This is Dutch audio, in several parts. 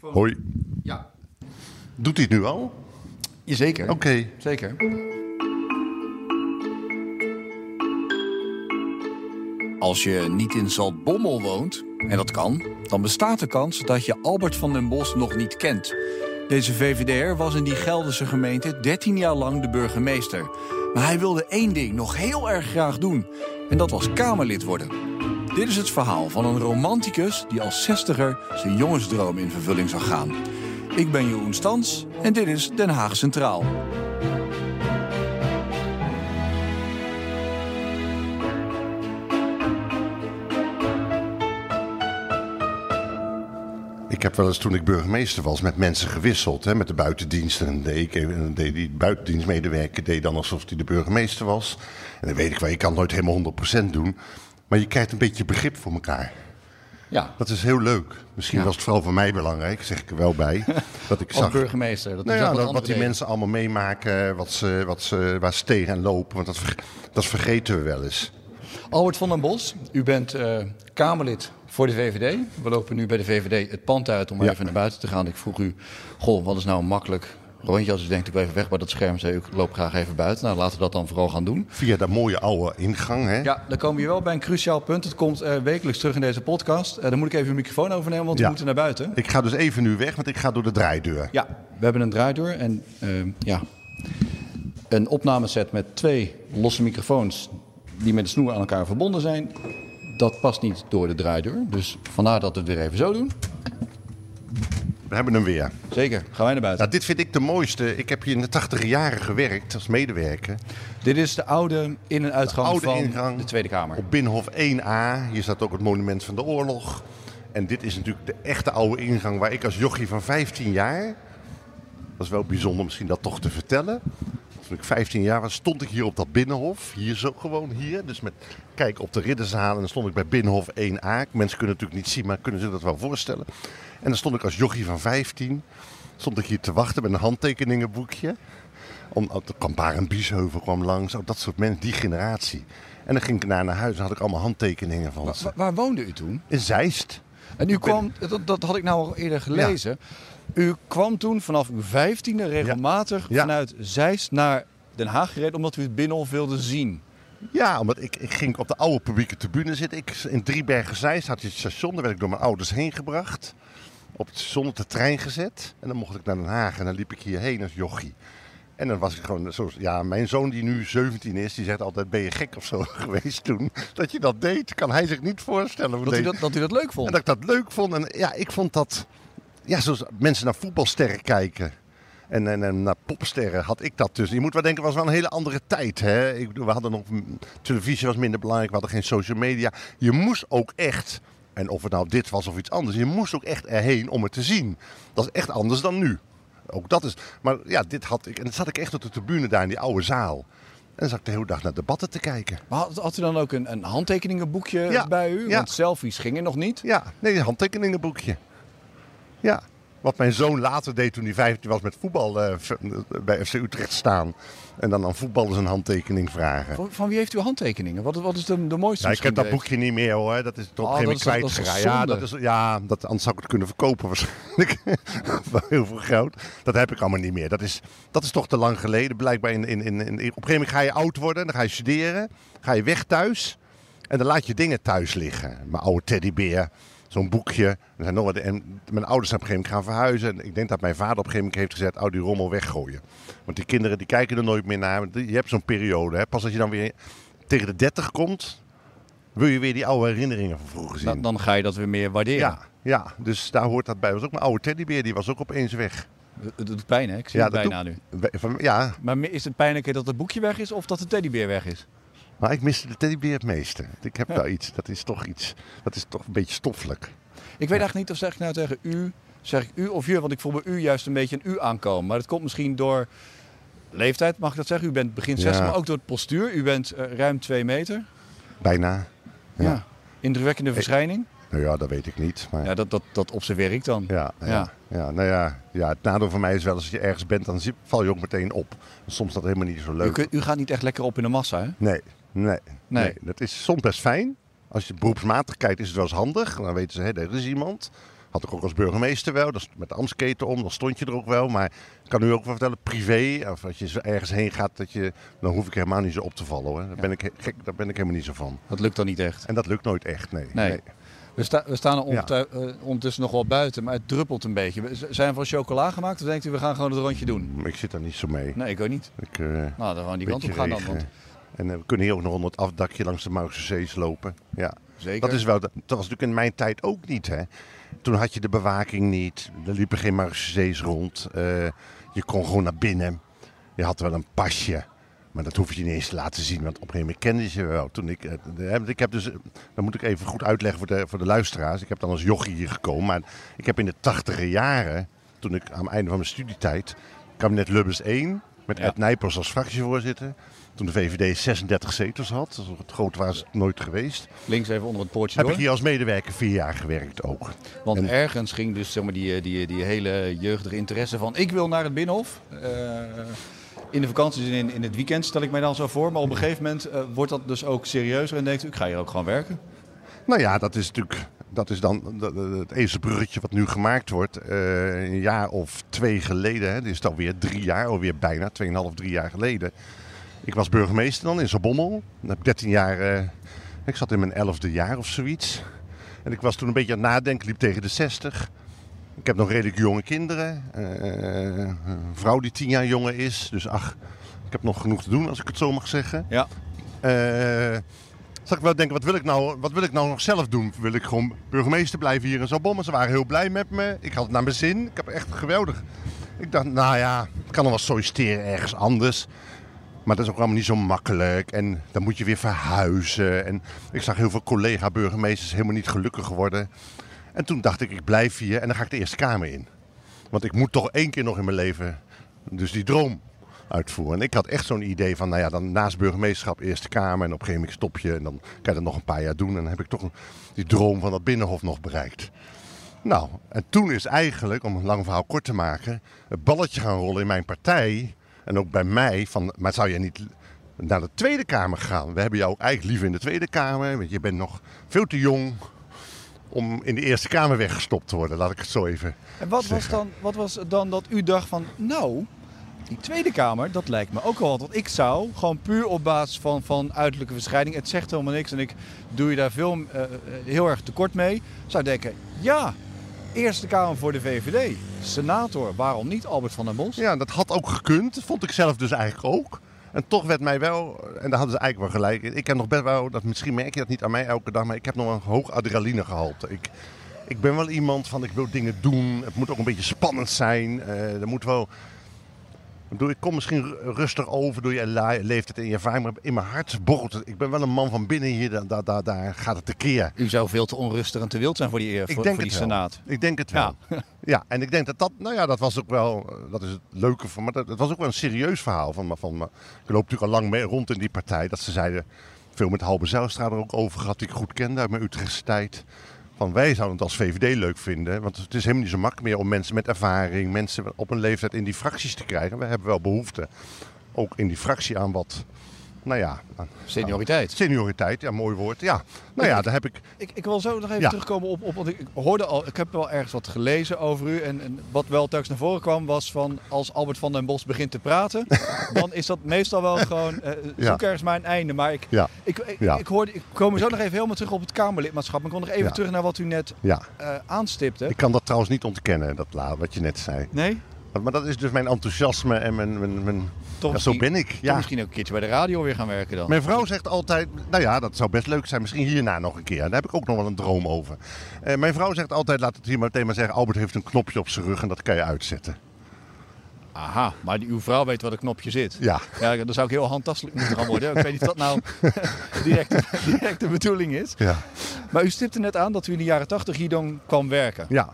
Hoi. Ja. Doet hij het nu al? Zeker. Oké. Zeker. Als je niet in Zaltbommel woont, en dat kan, dan bestaat de kans dat je Albert van den Bos nog niet kent. Deze VVD'er was in die Gelderse gemeente 13 jaar lang de burgemeester. Maar hij wilde één ding nog heel erg graag doen. En dat was Kamerlid worden. Dit is het verhaal van een romanticus die als zestiger zijn jongensdroom in vervulling zou gaan. Ik ben Jeroen Stans en dit is Den Haag Centraal. Ik heb wel eens toen ik burgemeester was met mensen gewisseld. Hè, met de buitendienst. En dan deed, die buitendienstmedewerker deed dan alsof hij de burgemeester was. En dan weet ik wel, je kan nooit helemaal 100% doen. Maar je krijgt een beetje begrip voor elkaar. Ja, Dat is heel leuk. Misschien Ja. was het vooral voor mij belangrijk, zeg ik er wel bij. dat ik als zag burgemeester. Dat nou ja, wat wat die mensen allemaal meemaken, wat ze, wat ze, waar ze tegenaan lopen. Want dat, dat vergeten we wel eens. Albert van den Bos, u bent eh, Kamerlid voor de VVD. We lopen nu bij de VVD het pand uit om Ja. even naar buiten te gaan. Ik vroeg u, goh, wat is nou makkelijk rondje? Als u denkt, ik even weg bij dat scherm, zei u, ik loop graag even buiten. Nou, laten we dat dan vooral gaan doen. Via dat mooie oude ingang. Hè? Ja, dan komen we wel bij een cruciaal punt. Het komt eh, wekelijks terug in deze podcast. Eh, dan moet ik even uw microfoon overnemen, want we moeten naar buiten. Ik ga dus even nu weg, want ik ga door de draaideur. Ja, we hebben een draaideur en eh, ja, een opnameset met twee losse microfoons die met een snoer aan elkaar verbonden zijn. Dat past niet door de draaideur, dus vandaar dat we het weer even zo doen. We hebben hem weer. Zeker, gaan wij naar buiten. Nou, dit vind ik de mooiste. Ik heb hier in de tachtige jaren gewerkt als medewerker. Dit is de oude in- en uitgang oude van ingang. de Tweede Kamer. Op Binnenhof 1A. Hier staat ook het monument van de oorlog. En dit is natuurlijk de echte oude ingang waar ik als jochie van 15 jaar... Dat is wel bijzonder misschien dat toch te vertellen. Toen ik 15 jaar was, stond ik hier op dat Binnenhof. Hier zo gewoon hier. Dus met kijk op de ridderzaal. En dan stond ik bij Binnenhof 1A. Mensen kunnen het natuurlijk niet zien, maar kunnen zich dat wel voorstellen. En dan stond ik als jochie van 15. Stond ik hier te wachten met een handtekeningenboekje. Om, oh, er kwam Barend Biesheuvel kwam langs. Oh, dat soort mensen, die generatie. En dan ging ik naar naar huis en had ik allemaal handtekeningen van ze. Wa- waar woonde u toen? In Zeist. En u kwam, dat, dat had ik nou al eerder gelezen. U kwam toen vanaf uw vijftiende regelmatig Ja. vanuit Zeist naar Den Haag gereden omdat u het Binnenhof wilde zien. Ja, omdat ik, ik ging op de oude publieke tribune zitten. Ik, in Driebergen Zeist had je het station. Daar werd ik door mijn ouders heen gebracht. Op het station op de trein gezet. En dan mocht ik naar Den Haag. En dan liep ik hierheen als jochie. En dan was ik gewoon zo. Ja, mijn zoon die nu 17 is, die zegt altijd: Ben je gek of zo geweest toen? Dat je dat deed, kan hij zich niet voorstellen. hoe Dat u deed- dat, dat u dat leuk En vond. dat ik dat leuk vond. En ja, ik vond dat. Ja, zoals mensen naar voetbalsterren kijken. En, en, en naar popsterren had ik dat dus. Je moet wel denken, het was wel een hele andere tijd. Hè? Ik we hadden nog. Televisie was minder belangrijk, we hadden geen social media. Je moest ook echt. En of het nou dit was of iets anders. Je moest ook echt erheen om het te zien. Dat is echt anders dan nu. Ook dat is. Maar ja, dit had ik. En dan zat ik echt op de tribune daar in die oude zaal. En dan zat ik de hele dag naar debatten te kijken. Maar had, had u dan ook een, een handtekeningenboekje Ja, bij u? ja. Want selfies gingen nog niet. Ja, nee, een handtekeningenboekje. Ja. Wat mijn zoon later deed toen hij 15 was met voetbal eh, bij FC Utrecht staan. En dan aan voetballers een handtekening vragen. Van, wie heeft u handtekeningen? Wat, wat is de, de mooiste Ja, ik heb dat boekje niet meer hoor. Dat is toch Oh, geen is toch- toch kwijtgeraakt. Ja, dat is, ja dat, anders zou ik het kunnen verkopen waarschijnlijk. Voor heel veel geld. Dat heb ik allemaal niet meer. Dat is, dat is toch te lang geleden. Blijkbaar in, in, in, in, op een gegeven moment ga je oud worden. Dan ga je studeren. Ga je weg thuis. En dan laat je dingen thuis liggen. Mijn oude teddybeer. Zo'n boekje. Er zijn nog wat, en mijn ouders zijn op een gegeven moment gaan verhuizen. En ik denk dat mijn vader op een gegeven moment heeft gezegd... Oh, die rommel weggooien. Want die kinderen die kijken er nooit meer naar. Je hebt zo'n periode. Hè? Pas als je dan weer tegen de 30 komt... wil je weer die oude herinneringen van vroeger zien. Dan, dan ga je dat weer meer waarderen. Ja, ja, dus daar hoort dat bij. Was ook mijn oude teddybeer, die was ook opeens weg. Het doet pijn, hè? Ik zie Ja, het bijna nu. Ja, Maar is het pijnlijker dat het boekje weg is of dat de teddybeer weg is? Maar ik miste de teddybeer het meeste. Ik heb wel iets, dat is toch iets, dat is toch een beetje stoffelijk. Ik weet eigenlijk niet of zeg ik nou tegen u, zeg ik u of je, want ik voel bij u juist een beetje een u aankomen. Maar dat komt misschien door leeftijd, mag ik dat zeggen? U bent begin 60, Ja. maar ook door het postuur. U bent eh, ruim 2 meter. Bijna. Ja. Ja. Indrukwekkende verschijning. Nou ja, dat weet ik niet. Maar Ja, dat, dat, dat observeer ik dan. ja, ja, Ja. ja. nou ja, ja, het nadeel van mij is wel als je ergens bent, dan val je ook meteen op. Soms is dat helemaal niet zo U, leuk. kunt- u gaat niet echt lekker op in de massa, hè? Nee, nee, Nee. nee. Dat is soms best fijn. Als je beroepsmatig kijkt is het wel eens handig. Dan weten ze, hé, er is iemand. Had ik ook als burgemeester wel, dus met de Amsketen om, dan stond je er ook wel. Maar ik kan u ook wel vertellen, privé, of als je ergens heen gaat, dat je, dan hoef ik helemaal niet zo op te vallen. Hoor. Daar, ben ik, gek, daar ben ik helemaal niet zo van. Dat lukt dan niet echt. En dat lukt nooit echt, nee. Nee. We, sta- we staan er Ja. eh, ondertussen nog wel buiten, maar het druppelt een beetje. Zijn we van chocola gemaakt of denkt u we gaan gewoon het rondje doen? Ik zit daar niet zo mee. Nee, ik ook niet. Ik, eh, Nou, dan gewoon die kant op gaan dan. Want, En eh, we kunnen hier ook nog onder het afdakje langs de Marokse Zees lopen. Ja. zeker. Dat, is wel, dat was natuurlijk in mijn tijd ook niet. Hè. Toen had je de bewaking niet. Er liepen geen Marokse Zees rond. Eh, je kon gewoon naar binnen. Je had wel een pasje. Maar dat hoef je niet eens te laten zien. Want op een gegeven moment kende je wel. Toen ik, eh, ik heb dus, dan moet ik even goed uitleggen voor de, voor de luisteraars. Ik heb dan als jochie hier gekomen. Maar ik heb in de tachtiger jaren, toen ik aan het einde van mijn studietijd, kabinet Lubbers 1, met. Ed Nijpels als fractievoorzitter. Toen de VVD 36 zetels had. Dus het groot was het nooit geweest. Links even onder het poortje Heb door. ik hier als medewerker vier jaar gewerkt ook. Want En- ergens ging dus zeg maar, die, die, die hele jeugdige interesse van... ik wil naar het Binnenhof. Eh, in de vakanties en in, in het weekend stel ik mij dan zo voor. Maar op een gegeven moment eh, wordt dat dus ook serieuzer en denkt u... ik ga hier ook gewoon werken. Nou ja, dat is natuurlijk dat is dan het eerste bruggetje wat nu gemaakt wordt. Eh, een jaar of twee geleden, hè, dit is het alweer drie jaar, alweer bijna, tweeënhalf, drie jaar geleden. Ik was burgemeester dan in Zalbommel. Dan heb ik 13 jaar, eh, ik zat in mijn elfde jaar of zoiets. En ik was toen een beetje aan het nadenken, liep tegen de 60. Ik heb nog redelijk jonge kinderen. Eh, een vrouw die tien jaar jonger is. Dus ach, ik heb nog genoeg te doen als ik het zo mag zeggen. Ja. Zag ik wel denken, wat wil ik nou, wat wil ik nou nog zelf doen? Wil ik gewoon burgemeester blijven hier in Zalbommel? Ze waren heel blij met me. Ik had het naar mijn zin. Ik heb echt geweldig. Ik dacht, nou ja, ik kan nog wel solliciteren ergens anders. Maar dat is ook allemaal niet zo makkelijk. En dan moet je weer verhuizen. En ik zag heel veel collega-burgemeesters helemaal niet gelukkig worden. En toen dacht ik, ik blijf hier en dan ga ik de Eerste Kamer in. Want ik moet toch één keer nog in mijn leven dus die droom uitvoeren. En ik had echt zo'n idee van, nou ja, dan naast burgemeesterschap Eerste Kamer. En op een gegeven moment stop je en dan kan je dat nog een paar jaar doen. En dan heb ik toch een- die droom van dat Binnenhof nog bereikt. Nou, en toen is eigenlijk, om een lang verhaal kort te maken, het balletje gaan rollen in mijn partij. En ook bij mij, van, maar zou je niet naar de Tweede Kamer gaan? We hebben jou ook eigenlijk liever in de Tweede Kamer, want je bent nog veel te jong om in de Eerste Kamer weggestopt te worden. Laat ik het zo even En wat was, dan, wat was dan dat u dacht van... nou, die Tweede Kamer, dat lijkt me ook wel wat. Want ik zou gewoon puur op basis van, van uiterlijke verschijning... het zegt helemaal niks en ik doe je daar veel, eh, eh, heel erg tekort mee... zou denken, ja, Eerste Kamer voor de VVD. Senator, waarom niet Albert van der Bos? Ja, dat had ook gekund. Vond ik zelf dus eigenlijk ook. En toch werd mij wel, en daar hadden ze eigenlijk wel gelijk. Ik heb nog best wel, dat, misschien merk je dat niet aan mij elke dag, maar ik heb nog een hoog adrenalinegehalte. Ik, ik ben wel iemand van, ik wil dingen doen. Het moet ook een beetje spannend zijn. Eh, er moet wel... Ik bedoel, Ik kom misschien ru- rustig over door je leeftijd en je ervaring, maar in mijn hart borrelt het. Ik ben wel een man van binnen hier, daar, daar, daar, daar gaat het tekeer. U zou veel te onrustig en te wild zijn voor die, eh, voor, Ik denk voor die wel. Senaat. Ik denk het wel. Ja. en ik denk dat dat, nou ja, dat was ook wel, eh, dat is het leuke van, maar dat, dat was ook wel een serieus verhaal van, van. Ik loop natuurlijk al lang mee rond in die partij, dat ze zeiden, veel met Halbe Zijlstra er ook over gehad, die ik goed kende uit mijn Utrechtse tijd. Van wij zouden het als VVD leuk vinden, want het is helemaal niet zo makkelijk meer om mensen met ervaring, mensen op een leeftijd in die fracties te krijgen. We hebben wel behoefte, ook in die fractie aan wat, nou ja, aan Senioriteit. senioriteit, ja, mooi woord. Ja, nou ja, daar heb ik, Ik, ik wil zo nog even Ja. terugkomen op, op want ik hoorde al, ik heb wel ergens wat gelezen over u en, en wat wel telkens naar voren kwam was van als Albert van den Bos begint te praten, dan is dat meestal wel gewoon eh, zoek Ja. ergens maar een einde. Maar ik, ja, ik, ik, hoorde, ik kom zo nog even helemaal terug op het Kamerlidmaatschap. Ik kon nog even terug naar wat u net ja. eh, aanstipte. Ik kan dat trouwens niet ontkennen, dat wat je net zei. Nee? Maar- dat is dus mijn enthousiasme en mijn... mijn, mijn Toch ja, zo ben ik. Ja. misschien ook een keertje bij de radio weer gaan werken dan. Mijn vrouw zegt altijd, nou ja, dat zou best leuk zijn. Misschien hierna nog een keer. Daar heb ik ook nog wel een droom over. Eh, mijn vrouw zegt altijd, laat het hier meteen maar zeggen... Albert heeft een knopje op zijn rug en dat kan je uitzetten. Aha, maar uw vrouw weet waar het knopje zit. Ja, Ja, dan zou ik heel handtastelijk moeten gaan worden. Ik weet niet of dat nou direct, direct de bedoeling is. ja, Maar u stipte net aan dat u in de jaren 80 hier dan kwam werken. ja.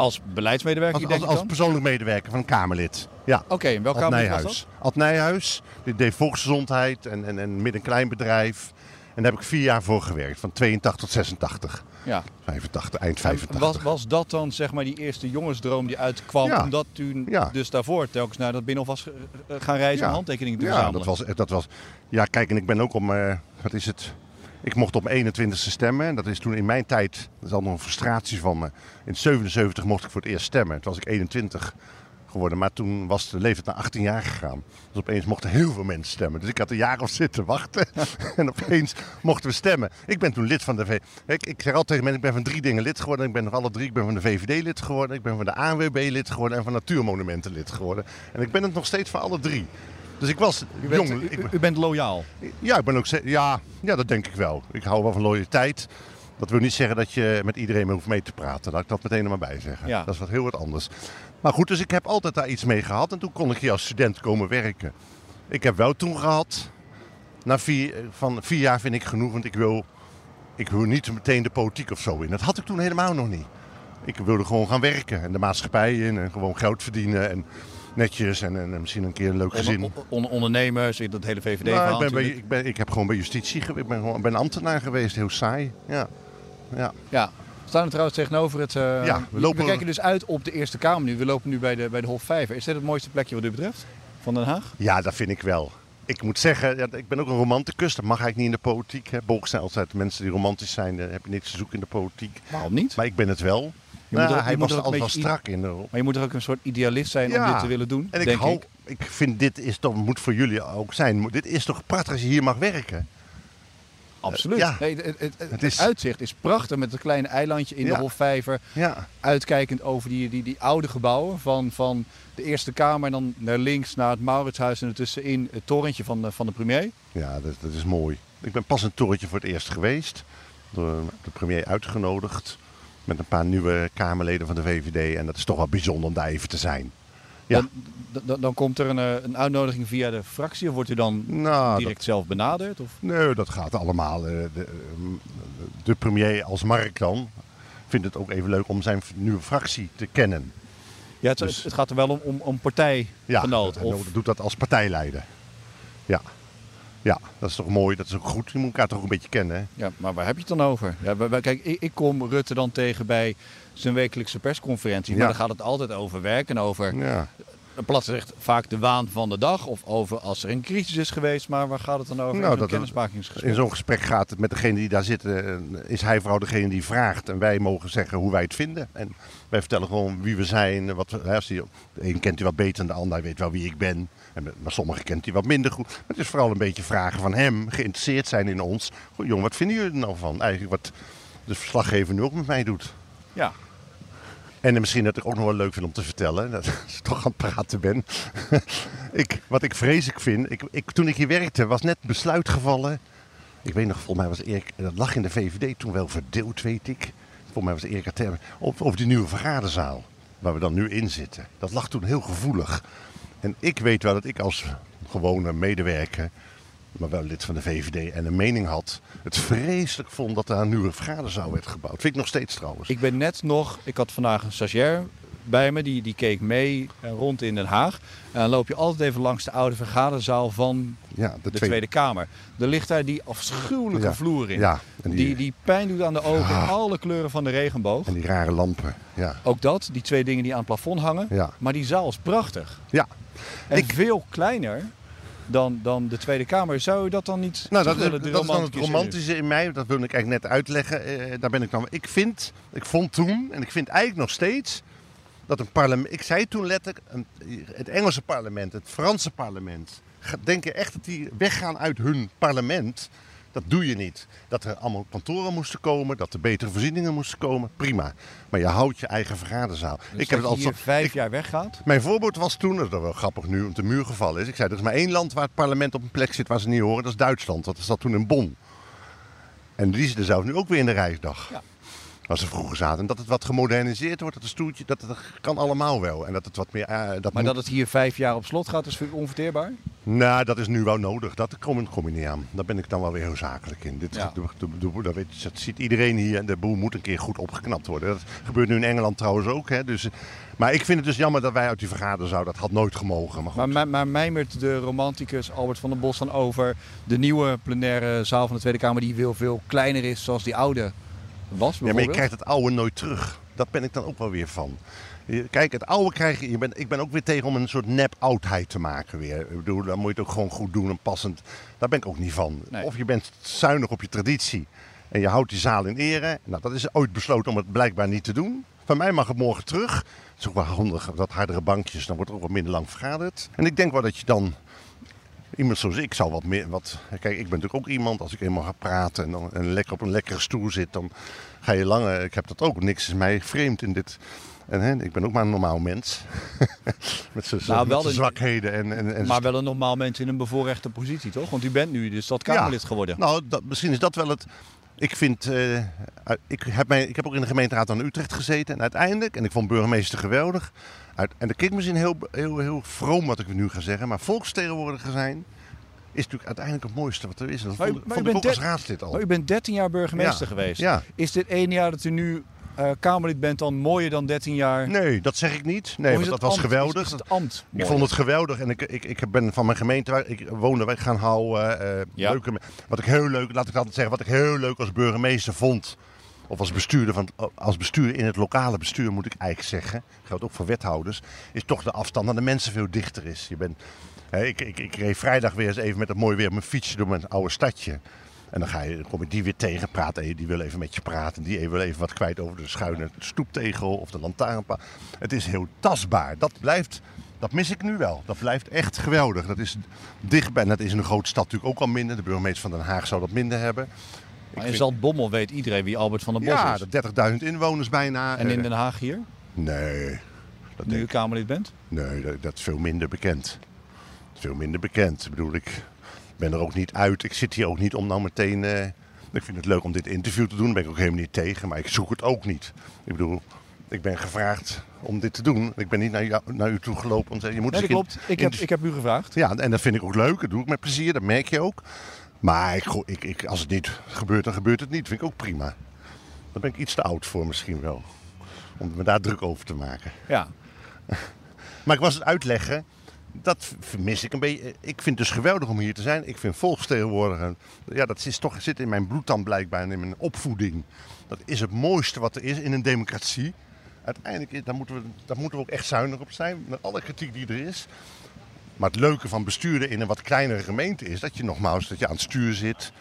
Als beleidsmedewerker, Als, denk als, als persoonlijk medewerker van een Kamerlid. Ja, Oké, en welk Ad Kamerlid was Nijhuis. dat? Ad Nijhuis, die deed volksgezondheid en, en, en midden- en kleinbedrijf. En daar heb ik vier jaar voor gewerkt, van 82 tot 86. Ja. 85, eind En 85. Was, was dat dan zeg maar die eerste jongensdroom die uitkwam Ja. omdat u Ja. dus daarvoor telkens naar dat binnenhof was gaan reizen om handtekeningen te ja, dat was, dat was. Ja, kijk, en ik ben ook om, eh, wat is het, Ik mocht op mijn 21ste stemmen. En dat is toen in mijn tijd, dat is al nog een frustratie van me. In 77 mocht ik voor het eerst stemmen. Toen was ik 21 geworden. Maar toen was de leeftijd naar 18 jaar gegaan. Dus opeens mochten heel veel mensen stemmen. Dus ik had een jaar of zitten wachten. en opeens mochten we stemmen. Ik ben toen lid van de VVD. Ik, ik zeg altijd tegen mensen, ik ben van drie dingen lid geworden. Ik ben nog alle drie. Ik ben van de VVD lid geworden. Ik ben van de ANWB lid geworden. En van Natuurmonumenten lid geworden. En ik ben het nog steeds van alle drie. Dus ik was U bent, jong. u, bent loyaal. ja, ik ben ook ja, ja, dat denk ik wel. Ik hou wel van loyaliteit. Dat wil niet zeggen dat je met iedereen hoeft mee te praten. Laat ik dat meteen er maar bij zeggen. Ja. Dat is wat heel wat anders. Maar goed, dus ik heb altijd daar iets mee gehad. En toen kon ik hier als student komen werken. Ik heb wel toen gehad. Na vier, van vier jaar vind ik genoeg, want ik wil, ik wil niet meteen de politiek of zo in. Dat had ik toen helemaal nog niet. Ik wilde gewoon gaan werken en de maatschappij in en gewoon geld verdienen en netjes en, en misschien een keer een leuk gezin. On- on- ondernemers, dat hele Nou, VVD-verhaal ik, ben ik, ben, ik heb gewoon bij justitie gewerkt. Ik ben, gewoon, ben ambtenaar geweest, heel saai. Ja. Ja. Ja. We staan er trouwens tegenover het... eh, Ja, we lopen- kijken dus uit op de Eerste Kamer nu. We lopen nu bij de, bij de Hof Vijver. Is dit het mooiste plekje wat u betreft? Van Den Haag? ja, dat vind ik wel. Ik moet zeggen, ja, ik ben ook een romanticus. Dat mag eigenlijk niet in de politiek. Hè. Bolk zijn altijd mensen die romantisch zijn. Daar heb je niks te zoeken in de politiek. Waarom niet? Maar ik ben het wel. Nou, er hij was er altijd wel strak in de rol. Maar je moet er ook een soort idealist zijn om dit te willen doen, En ik, denk hou, ik. ik vind dit is toch, moet voor jullie ook zijn. Dit is toch prachtig als je hier mag werken. Absoluut. ja. Nee, het, het, het- het Het is- uitzicht is prachtig met een klein eilandje in Ja. de Hofvijver. Ja. Uitkijkend over die, die, die oude gebouwen van, van de Eerste Kamer. En dan naar links naar het Mauritshuis en ertussenin het torentje van de, van de premier. Ja, dat, dat is mooi. Ik ben pas een torentje voor het eerst geweest. Door de premier uitgenodigd. Met een paar nieuwe Kamerleden van de VVD. En dat is toch wel bijzonder om daar even te zijn. Ja. Dan, dan, dan komt er een, eh, een uitnodiging via de fractie. Of wordt u dan Nou, direct dat, zelf benaderd? Of? nee, dat gaat allemaal. eh, De, ehm, de premier als Mark dan vindt het ook even leuk om zijn nieuwe fractie te kennen. Ja, het, Dus- het gaat er wel om, om, om partijgenoot. hij of, doet dat als partijleider. Ja. Ja, dat is toch mooi. Dat is ook goed. Je moet elkaar toch een beetje kennen. hè? ja, maar waar heb je het dan over? Ja, kijk, ik, ik kom Rutte dan tegen bij zijn wekelijkse persconferentie. Maar Ja. dan gaat het altijd over werk en over Ja. Plat zegt vaak de waan van de dag of over als er een crisis is geweest, maar waar gaat het dan over? Nou, in zo'n kennismakingsgesprek. In zo'n gesprek gaat het met degene die daar zitten. eh, Is hij vooral degene die vraagt. En wij mogen zeggen hoe wij het vinden. En wij vertellen gewoon wie we zijn. Wat, hè, als die, de een kent hij wat beter dan de ander. Hij weet wel wie ik ben. En, maar sommigen kent hij wat minder goed. Maar het is vooral een beetje vragen van hem. Geïnteresseerd zijn in ons. Goh, jongen, wat vinden jullie er nou van? Eigenlijk wat de verslaggever nu ook met mij doet. Ja, En misschien dat ik ook nog wel leuk vind om te vertellen, dat ik toch aan het praten ben. ik, wat ik vreselijk vind, ik, ik, toen ik hier werkte was net besluit gevallen. Ik weet nog, volgens mij was Erik, dat lag in de VVD toen wel verdeeld, weet ik. Volgens mij was Erik Terme, over, over die nieuwe vergaderzaal, waar we dan nu in zitten. Dat lag toen heel gevoelig. En ik weet wel dat ik als gewone medewerker, maar wel lid van de VVD en een mening had, het vreselijk vond dat er een nieuwe vergaderzaal werd gebouwd. Vind ik nog steeds trouwens. ik ben net nog, ik had vandaag een stagiair bij me, die, die keek mee eh, rond in Den Haag. En dan loop je altijd even langs de oude vergaderzaal van ja, de Tweede Kamer. Er ligt daar die afschuwelijke Ja. vloer in. Ja, die, Die, die pijn doet aan de ogen in Ah. alle kleuren van de regenboog. en die rare lampen. Ja. Ook dat, die twee dingen die aan het plafond hangen. Ja. Maar die zaal is prachtig. ja. En Ik- veel kleiner dan, dan de Tweede Kamer. Zou je dat dan niet Nou, dat, willen, dat is dan het romantische in mij. Dat wil ik eigenlijk net uitleggen. Eh, daar ben ik dan. Ik vind, ik vond toen, en ik vind eigenlijk nog steeds, dat een parlement. Ik zei toen letterlijk, een, het Engelse parlement, het Franse parlement. Denken echt dat die weggaan uit hun parlement. Dat doe je niet. Dat er allemaal kantoren moesten komen, dat er betere voorzieningen moesten komen, prima. Maar je houdt je eigen vergaderzaal. Dus ik heb het hier zo- vijf ik- jaar weggaat. Mijn voorbeeld was toen, dat is wel grappig nu, omdat de muur gevallen is. Ik zei, er is maar één land waar het parlement op een plek zit waar ze niet horen. Dat is Duitsland. Dat zat toen in Bonn. En die zitten zelf nu ook weer in de reisdag. Ja. Waar ze vroeger zaten. En dat het wat gemoderniseerd wordt, dat het stoeltje, dat, dat kan allemaal wel. En dat het wat meer... eh, dat Maar moet- dat het hier vijf jaar op slot gaat, is onverteerbaar? Nou, dat is nu wel nodig. Dat kom, kom ik niet aan. Daar ben ik dan wel weer heel zakelijk in. Dit, Ja. de, de, de- dat, weet, je, dat ziet iedereen hier. En de boel moet een keer goed opgeknapt worden. Dat gebeurt nu in Engeland trouwens ook. Hè. Dus, maar ik vind het dus jammer dat wij uit die vergaderzaal. Dat had nooit gemogen. Maar goed. Maar, maar, maar mijmert de romanticus Albert van den Bos dan over de nieuwe plenaire zaal van de Tweede Kamer die veel, veel kleiner is zoals die oude was Ja, maar je krijgt het oude nooit terug. dat ben ik dan ook wel weer van. Kijk, het oude krijg je, je bent, ik ben ook weer tegen om een soort nep-oudheid te maken weer. Ik bedoel, dan moet je het ook gewoon goed doen en passend. Daar ben ik ook niet van. Nee. Of je bent zuinig op je traditie en je houdt die zaal in ere. Nou, dat is ooit besloten om het blijkbaar niet te doen. Van mij mag het morgen terug. Het is ook wel handig, dat hardere bankjes, dan wordt er ook wat minder lang vergaderd. En ik denk wel dat je dan Iemand zoals ik zou wat meer. Wat, kijk, ik ben natuurlijk ook iemand. Als ik eenmaal ga praten en, dan, en lekker op een lekkere stoel zit, dan ga je langer. Ik heb dat ook. Niks is mij vreemd in dit. En hè, ik ben ook maar een normaal mens. met zijn Nou, zwakheden. En, en, en Maar wel een normaal mens in een bevoorrechte positie, toch? Want u bent nu de stadkamerlid Ja. geworden. Nou, dat, misschien is dat wel het. Ik vind. eh, ik, heb mij, ik heb ook in de gemeenteraad van Utrecht gezeten. En uiteindelijk, en ik vond burgemeester geweldig. Uit, en dat klinkt misschien heel, heel, heel vroom wat ik nu ga zeggen. Maar volksvertegenwoordiger zijn. Is natuurlijk uiteindelijk het mooiste wat er is. En Dat Maar vond, maar vond u ik ook als raadslid al. Maar u bent 13 jaar burgemeester Ja. geweest. Ja. Is dit ene jaar dat u nu eh, Kamerlid bent dan mooier dan 13 jaar? Nee, dat zeg ik niet. Nee, want dat was ambt- geweldig. Is, is het ambt Ik vond het geweldig en ik, ik, ik ben van mijn gemeente waar ik woonde weg gaan houden. eh, Ja. leuke, wat ik heel leuk, laat ik altijd zeggen, wat ik heel leuk als burgemeester vond. Of als bestuurder, van, als bestuurder in het lokale bestuur moet ik eigenlijk zeggen. Geldt ook voor wethouders. Is toch de afstand naar de mensen veel dichter is. Je bent, hè, ik, ik, ik reed vrijdag weer eens even met het mooi weer op mijn fietsje door mijn oude stadje. En dan, ga je, dan kom ik die weer tegen, praat die wil even met je praten. Die wil even wat kwijt over de schuine stoeptegel of de lantaarnpaal. Het is heel tastbaar. Dat blijft, dat mis ik nu wel. Dat blijft echt geweldig. Dat is dichtbij. En dat is in een grote stad natuurlijk ook al minder. De burgemeester van Den Haag zou dat minder hebben. Maar in Zaltbommel weet iedereen wie Albert van der Bos Ja, is. de 30.000 inwoners bijna. En in Eh, Den Haag hier, Nee, dat nu. Kamerlid bent? Nee, dat, dat is veel minder bekend. Veel minder bekend. Ik bedoel, ik ben er ook niet uit. Ik zit hier ook niet om nou meteen... eh, ik vind het leuk om dit interview te doen. Daar ben ik ook helemaal niet tegen. Maar ik zoek het ook niet. Ik bedoel, ik ben gevraagd om dit te doen. Ik ben niet naar, jou, naar u toe gelopen en zei je moet Nee, dat klopt. Ik heb, ik heb u gevraagd. Ja, en dat vind ik ook leuk. Dat doe ik met plezier. Dat merk je ook. Maar ik, ik, ik, als het niet gebeurt, dan gebeurt het niet. vind ik ook prima. Daar ben ik iets te oud voor misschien wel. Om me daar druk over te maken. Ja. Maar ik was het uitleggen. Dat vermis ik een beetje. Ik vind het dus geweldig om hier te zijn. Ik vind volksvertegenwoordiger. Ja, dat is toch, zit in mijn bloed dan blijkbaar in mijn opvoeding. Dat is het mooiste wat er is in een democratie. Uiteindelijk, daar moeten we, daar moeten we ook echt zuinig op zijn. Met alle kritiek die er is. Maar het leuke van besturen in een wat kleinere gemeente is dat je nogmaals dat je aan het stuur zit.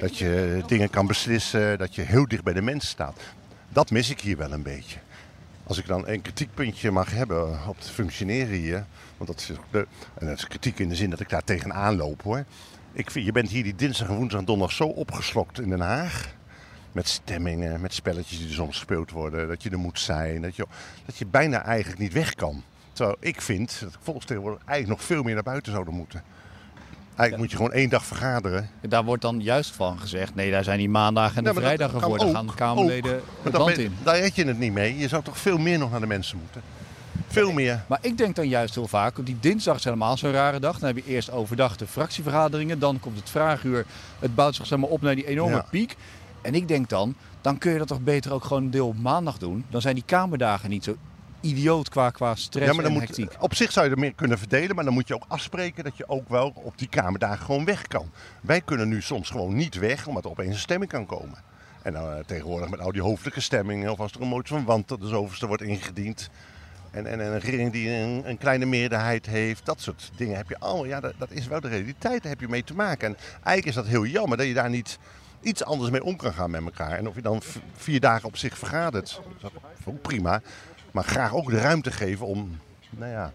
Dat je dingen kan beslissen. Dat je heel dicht bij de mensen staat. Dat mis ik hier wel een beetje. Als ik dan een kritiekpuntje mag hebben op het functioneren hier. Want dat is, de, en dat is kritiek in de zin dat ik daar tegenaan loop hoor. Ik vind, je bent hier die dinsdag en woensdag en donderdag zo opgeslokt in Den Haag. Met stemmingen, met spelletjes die er soms gespeeld worden. Dat je er moet zijn. Dat je, dat je bijna eigenlijk niet weg kan. Terwijl ik vind dat volksvertegenwoordigers eigenlijk nog veel meer naar buiten zouden moeten. Eigenlijk moet je gewoon één dag vergaderen. Daar wordt dan juist van gezegd, nee, daar zijn die maandagen en de Ja, vrijdagen voor. Daar gaan Kamerleden ook. Maar het land in. Daar red je het niet mee. Je zou toch veel meer nog naar de mensen moeten. Veel meer. Maar ik denk dan juist heel vaak, op die dinsdag is helemaal zo'n rare dag. Dan heb je eerst overdag de fractievergaderingen. Dan komt het vraaguur. Het bouwt zich zeg maar op naar die enorme Ja. piek. En ik denk dan, dan kun je dat toch beter ook gewoon een deel op maandag doen. Dan zijn die kamerdagen niet zo idioot qua, qua stress Ja, maar dan en moet, hectiek. op zich zou je er meer kunnen verdelen, maar dan moet je ook afspreken dat je ook wel op die kamerdagen gewoon weg kan. Wij kunnen nu soms gewoon niet weg, omdat er opeens een stemming kan komen. En dan eh, tegenwoordig met al die hoofdelijke stemmingen, of als er een motie van want de zoveelste wordt ingediend. En, en, en een regering die een, een kleine meerderheid heeft, dat soort dingen heb je allemaal. Ja, dat, dat is wel de realiteit, daar heb je mee te maken. En eigenlijk is dat heel jammer dat je daar niet iets anders mee om kan gaan met elkaar. En of je dan vier dagen op zich vergadert, dat is ook prima. Maar graag ook de ruimte geven om, nou ja,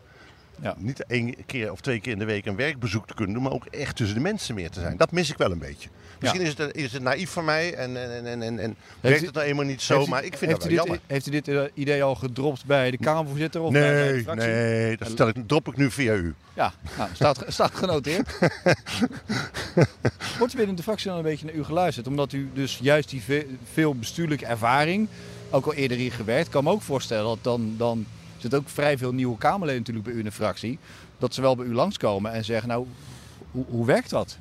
Ja. niet één keer of twee keer in de week een werkbezoek te kunnen doen, maar ook echt tussen de mensen meer te zijn. Dat mis ik wel een beetje. Misschien is, het, is het naïef van mij en, en, en, en, en werkt u- het nou eenmaal niet zo, maar ik vind u wel dit, jammer. Heeft u dit eh, idee al gedropt bij de Kamervoorzitter? Of bij, bij de Nee, fractie? nee, dat stel ik, drop ik nu via u. Ja, nou, staat, staat genoteerd. Wordt binnen de fractie dan een beetje naar u geluisterd? Omdat u dus juist die ve- veel bestuurlijke ervaring, ook al eerder hier gewerkt, kan me ook voorstellen dat dan, dan zit ook vrij veel nieuwe Kamerleden natuurlijk bij u in de fractie. Dat ze wel bij u langskomen en zeggen, nou, hoe, hoe werkt dat?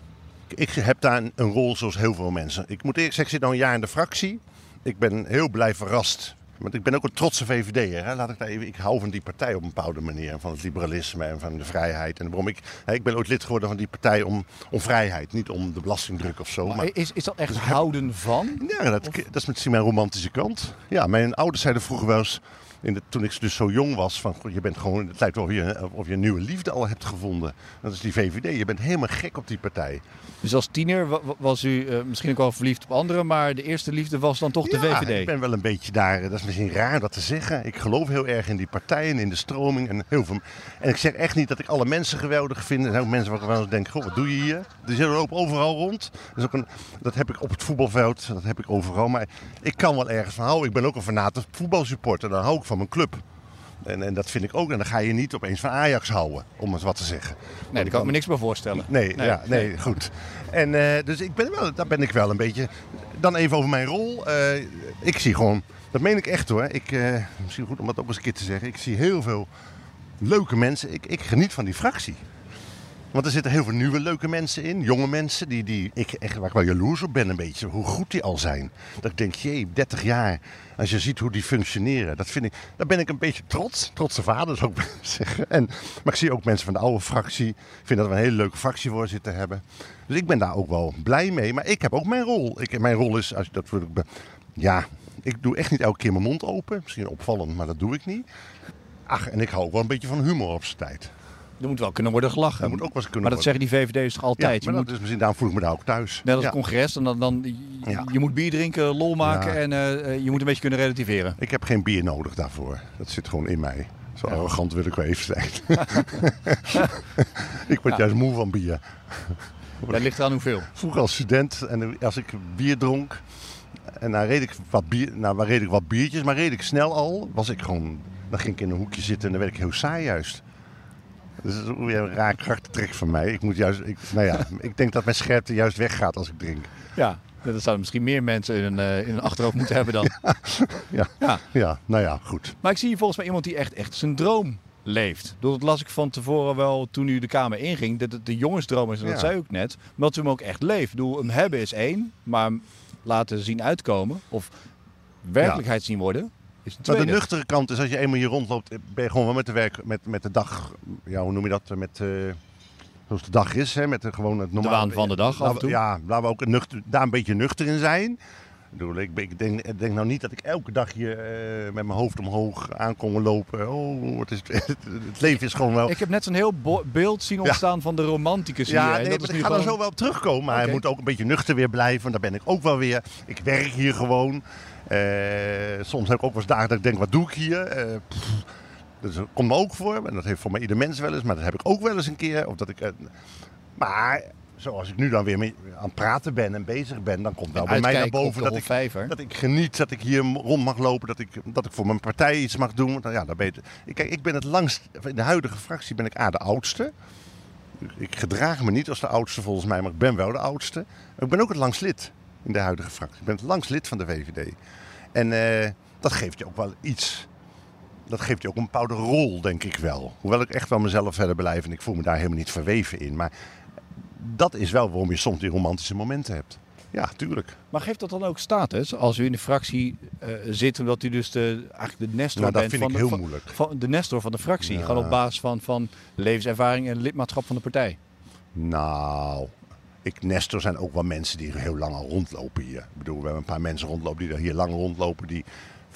Ik heb daar een, rol zoals heel veel mensen. Ik moet eerlijk zeggen, ik zit nu een jaar in de fractie. Ik ben heel blij verrast Want ik ben ook een trotse VVD'er. Hè? Laat ik daar even. Ik hou van die partij op een bepaalde manier. Van het liberalisme en van de vrijheid. En waarom ik. Hè, ik ben ooit lid geworden van die partij om, om vrijheid. Niet om de belastingdruk of zo. Maar, Is, is dat echt houden van? ja, dat, dat is misschien mijn romantische kant. Ja, mijn ouders zeiden vroeger wel eens. In de, toen ik dus zo jong was, van je bent gewoon, het lijkt wel of je, of je een nieuwe liefde al hebt gevonden. Dat is die VVD. Je bent helemaal gek op die partij. Dus als tiener wa- wa- was u eh, misschien ook wel verliefd op anderen, maar de eerste liefde was dan toch de Ja, VVD? ik ben wel een beetje daar. Dat is misschien raar dat te zeggen. Ik geloof heel erg in die partijen, in de stroming en heel veel. En ik zeg echt niet dat ik alle mensen geweldig vind. Er zijn ook mensen waar ik denk: goh, wat doe je hier? Er zitten lopen overal rond. Dat, is ook een, dat heb ik op het voetbalveld, dat heb ik overal. Maar ik kan wel ergens van houden. Ik ben ook een fanate voetbalsupporter. Dan hou ik van mijn club. En, en dat vind ik ook. En dan ga je niet opeens van Ajax houden, om eens wat te zeggen. Nee, daar kan ik me niks bij voorstellen. Nee, ja, nee, goed. En eh, dus ik ben wel, daar ben ik wel een beetje. Dan even over mijn rol. Eh, ik zie gewoon, dat meen ik echt hoor. Ik, eh, misschien goed om dat ook eens een keer te zeggen. Ik zie heel veel leuke mensen. Ik, ik geniet van die fractie. Want er zitten heel veel nieuwe leuke mensen in. Jonge mensen die, die ik echt, waar ik wel jaloers op ben een beetje. Hoe goed die al zijn. Dat ik denk, jee, 30 jaar. Als je ziet hoe die functioneren. Dat vind ik, daar ben ik een beetje trots. Trotse vader willen zeggen. En, maar ik zie ook mensen van de oude fractie. Ik vind dat we een hele leuke fractievoorzitter hebben. Dus ik ben daar ook wel blij mee. Maar ik heb ook mijn rol. Ik, mijn rol is, als dat Ja, ik doe echt niet elke keer mijn mond open. Misschien opvallend, maar dat doe ik niet. Ach, en ik hou ook wel een beetje van humor op zijn tijd. Er moet wel kunnen worden gelachen. Moet ook wel eens kunnen maar dat worden. zeggen die VVD'ers toch altijd? Ja, maar je dat moet, is misschien, daarom voel ik me daar ook thuis. net als Ja. het congres, en dan, dan, Ja. je moet bier drinken, lol maken en eh, eh, je moet een beetje kunnen relativeren. Ik heb geen bier nodig daarvoor. Dat zit gewoon in mij. Zo arrogant wil ik wel even zijn. ik word juist moe van bier. Dat ligt eraan hoeveel. Vroeger als student, en als ik bier dronk, en dan reed ik wat, bier, nou, dan reed ik wat biertjes, maar reed ik snel al, was ik gewoon, dan ging ik in een hoekje zitten en dan werd ik heel saai juist. Dus dat is ook weer een raar van mij. Ik moet juist, ik, nou ja, ik denk dat mijn scherpte juist weggaat als ik drink. Ja, dat zouden misschien meer mensen in een, eh, in een achterhoofd moeten hebben dan. Ja, Ja. ja nou ja, goed. Maar ik zie hier volgens mij iemand die echt, echt zijn droom leeft. Dat las ik van tevoren wel toen u de Kamer inging. Dat het de jongensdroom is, en dat Ja. zei ook net. Maar dat u hem ook echt leeft. Ik bedoel, hem hebben is één, maar laten zien uitkomen of werkelijkheid zien worden is de nuchtere kant is, als je eenmaal hier rondloopt, ben je gewoon wel met de werk, met, met de dag, ja, hoe noem je dat, met, eh, zoals de dag is, hè, met de, gewoon het normale. waan van de dag af en we- toe. Ja, laten we ook een nuchter, daar een beetje nuchter in zijn. Ik, bedoel, ik, denk, ik denk nou niet dat ik elke dag hier eh, met mijn hoofd omhoog aankom lopen. Oh, het, is, het leven is gewoon wel... Ik heb net zo'n heel beeld zien ontstaan van de romanticus hier. Ja, nee, dat maar is ik nu ga er zo wel op terugkomen. Maar hij moet ook een beetje nuchter weer blijven. Daar ben ik ook wel weer. Ik werk hier gewoon. Eh, soms heb ik ook wel eens dagen dat ik denk, wat doe ik hier? Eh, dus dat komt me ook voor. En dat heeft voor mij ieder mens wel eens. Maar dat heb ik ook wel eens een keer. Of dat ik, maar zoals ik nu dan weer mee aan het praten ben en bezig ben, dan komt wel bij mij naar boven dat ik, Hofvijver. dat ik geniet, dat ik hier rond mag lopen, dat ik, dat ik voor mijn partij iets mag doen. Nou ja, daar ben je- ik, kijk, ik ben het langst, in de huidige fractie ben ik A, de oudste. Ik gedraag me niet als de oudste volgens mij, maar ik ben wel de oudste. Ik ben ook het langst lid in de huidige fractie. Ik ben het langst lid van de VVD. En eh, dat geeft je ook wel iets. Dat geeft je ook een bepaalde rol, denk ik wel. Hoewel ik echt wel mezelf verder blijf en ik voel me daar helemaal niet verweven in. Maar dat is wel waarom je soms die romantische momenten hebt. Ja, tuurlijk. Maar geeft dat dan ook status als u in de fractie eh, zit, omdat u dus de, eigenlijk de nestor Nou, dat bent vind van, ik de, heel van- moeilijk. van de nestor van de fractie? Ja. Gewoon op basis van, van levenservaring en lidmaatschap van de partij. Nou, ik, Nestor zijn ook wel mensen die heel lang al rondlopen hier. Ik bedoel, we hebben een paar mensen rondlopen die er hier lang rondlopen. Die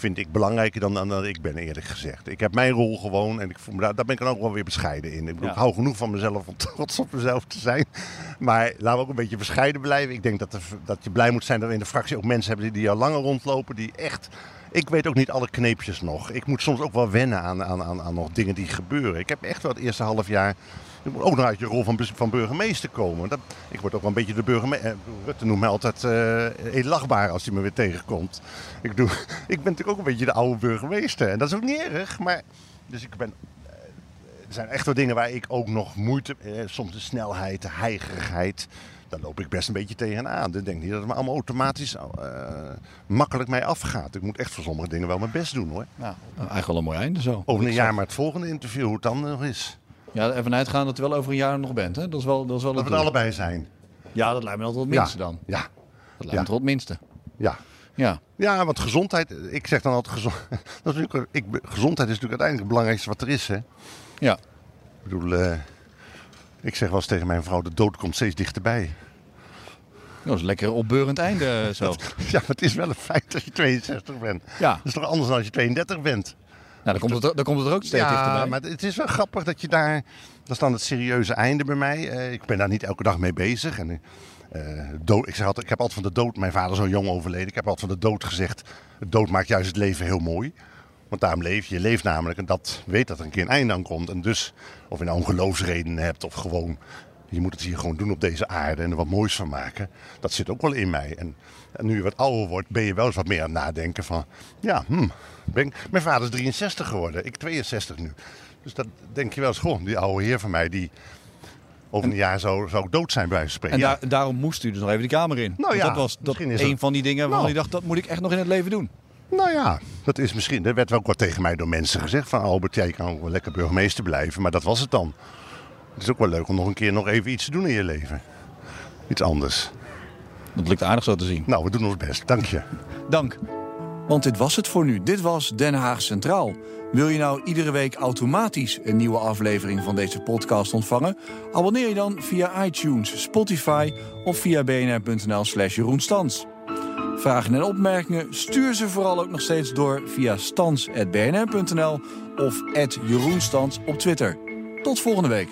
vind ik belangrijker dan, dan dat ik ben, eerlijk gezegd. Ik heb mijn rol gewoon en ik voel me daar, daar ben ik dan ook wel weer bescheiden in. Ik bedoel, Ja. ik hou genoeg van mezelf om trots op mezelf te zijn. Maar laten we ook een beetje bescheiden blijven. Ik denk dat, er, dat je blij moet zijn dat we in de fractie ook mensen hebben die, die al langer rondlopen. Die echt... Ik weet ook niet alle kneepjes nog. Ik moet soms ook wel wennen aan, aan, aan, aan nog dingen die gebeuren. Ik heb echt wel het eerste half jaar je moet ook nog uit je rol van, van burgemeester komen. Dat, ik word ook wel een beetje de burgemeester. Rutte noemt mij altijd eh heel lachbaar als hij me weer tegenkomt. Ik, doe, ik ben natuurlijk ook een beetje de oude burgemeester. En dat is ook niet erg. Maar, dus ik ben, eh, er zijn echt wel dingen waar ik ook nog moeite... Eh, soms de snelheid, de heigerigheid. Daar loop ik best een beetje tegenaan. Ik denk niet dat het me allemaal automatisch eh, makkelijk mij afgaat. Ik moet echt voor sommige dingen wel mijn best doen hoor. Nou, eigenlijk wel een mooi einde zo. Over een jaar maar het volgende interview, hoe het dan nog is. Ja, ervan uitgaan dat u wel over een jaar nog bent. Hè? Dat is wel, dat is wel Dat het we allebei zijn. Ja, dat lijkt me altijd het minste dan. Ja, Dat lijkt me toch het minste. ja. Ja. Ja, want gezondheid, ik zeg dan altijd, gezond, dat is natuurlijk, ik, gezondheid is natuurlijk uiteindelijk het belangrijkste wat er is. Hè? Ja. Ik bedoel, eh, ik zeg wel eens tegen mijn vrouw, de dood komt steeds dichterbij. Dat is een lekker opbeurend einde eh, zo. Ja, maar het is wel een feit als je 62 bent. Ja, Dat is toch anders dan als je 32 bent? Nou, dan, komt het, er- dan komt het er ook steeds ja, dichterbij. maar het is wel grappig dat je daar... Dat is dan het serieuze einde bij mij. Eh, ik ben daar niet elke dag mee bezig. En, eh, dood, ik, zeg altijd, ik heb altijd van de dood... Mijn vader is zo jong overleden. Ik heb altijd van de dood gezegd... De dood maakt juist het leven heel mooi. Want daarom leef je. Je leeft namelijk en dat weet dat er een keer een einde aan komt. En dus, of je nou een geloofsreden hebt of gewoon... Je moet het hier gewoon doen op deze aarde en er wat moois van maken. Dat zit ook wel in mij. En, en nu je wat ouder wordt, ben je wel eens wat meer aan het nadenken van... Ja, hm, ben ik- mijn vader is 63 geworden, ik 62 nu. Dus dat denk je wel eens, goh, die oude heer van mij, die over een jaar zou, zou ik dood zijn bij spreken. En Ja, daar, daarom moest u dus nog even de kamer in. Nou ja, dat was dat een dat- van die dingen waarvan Nou. u dacht, dat moet ik echt nog in het leven doen. Nou ja, dat is misschien. Er werd wel ook wat tegen mij door mensen gezegd van Albert, jij kan ook wel lekker burgemeester blijven, maar dat was het dan. Het is ook wel leuk om nog een keer nog even iets te doen in je leven. Iets anders. Dat lukt aardig zo te zien. Nou, we doen ons best. Dank je. Dank. Want dit was het voor nu. Dit was Den Haag Centraal. Wil je nou iedere week automatisch een nieuwe aflevering van deze podcast ontvangen? Abonneer je dan via iTunes, Spotify of via bnr.nl slash Jeroen Stans. Vragen en opmerkingen stuur ze vooral ook nog steeds door via stans.bnr.nl of Jeroen Stans op Twitter. Tot volgende week.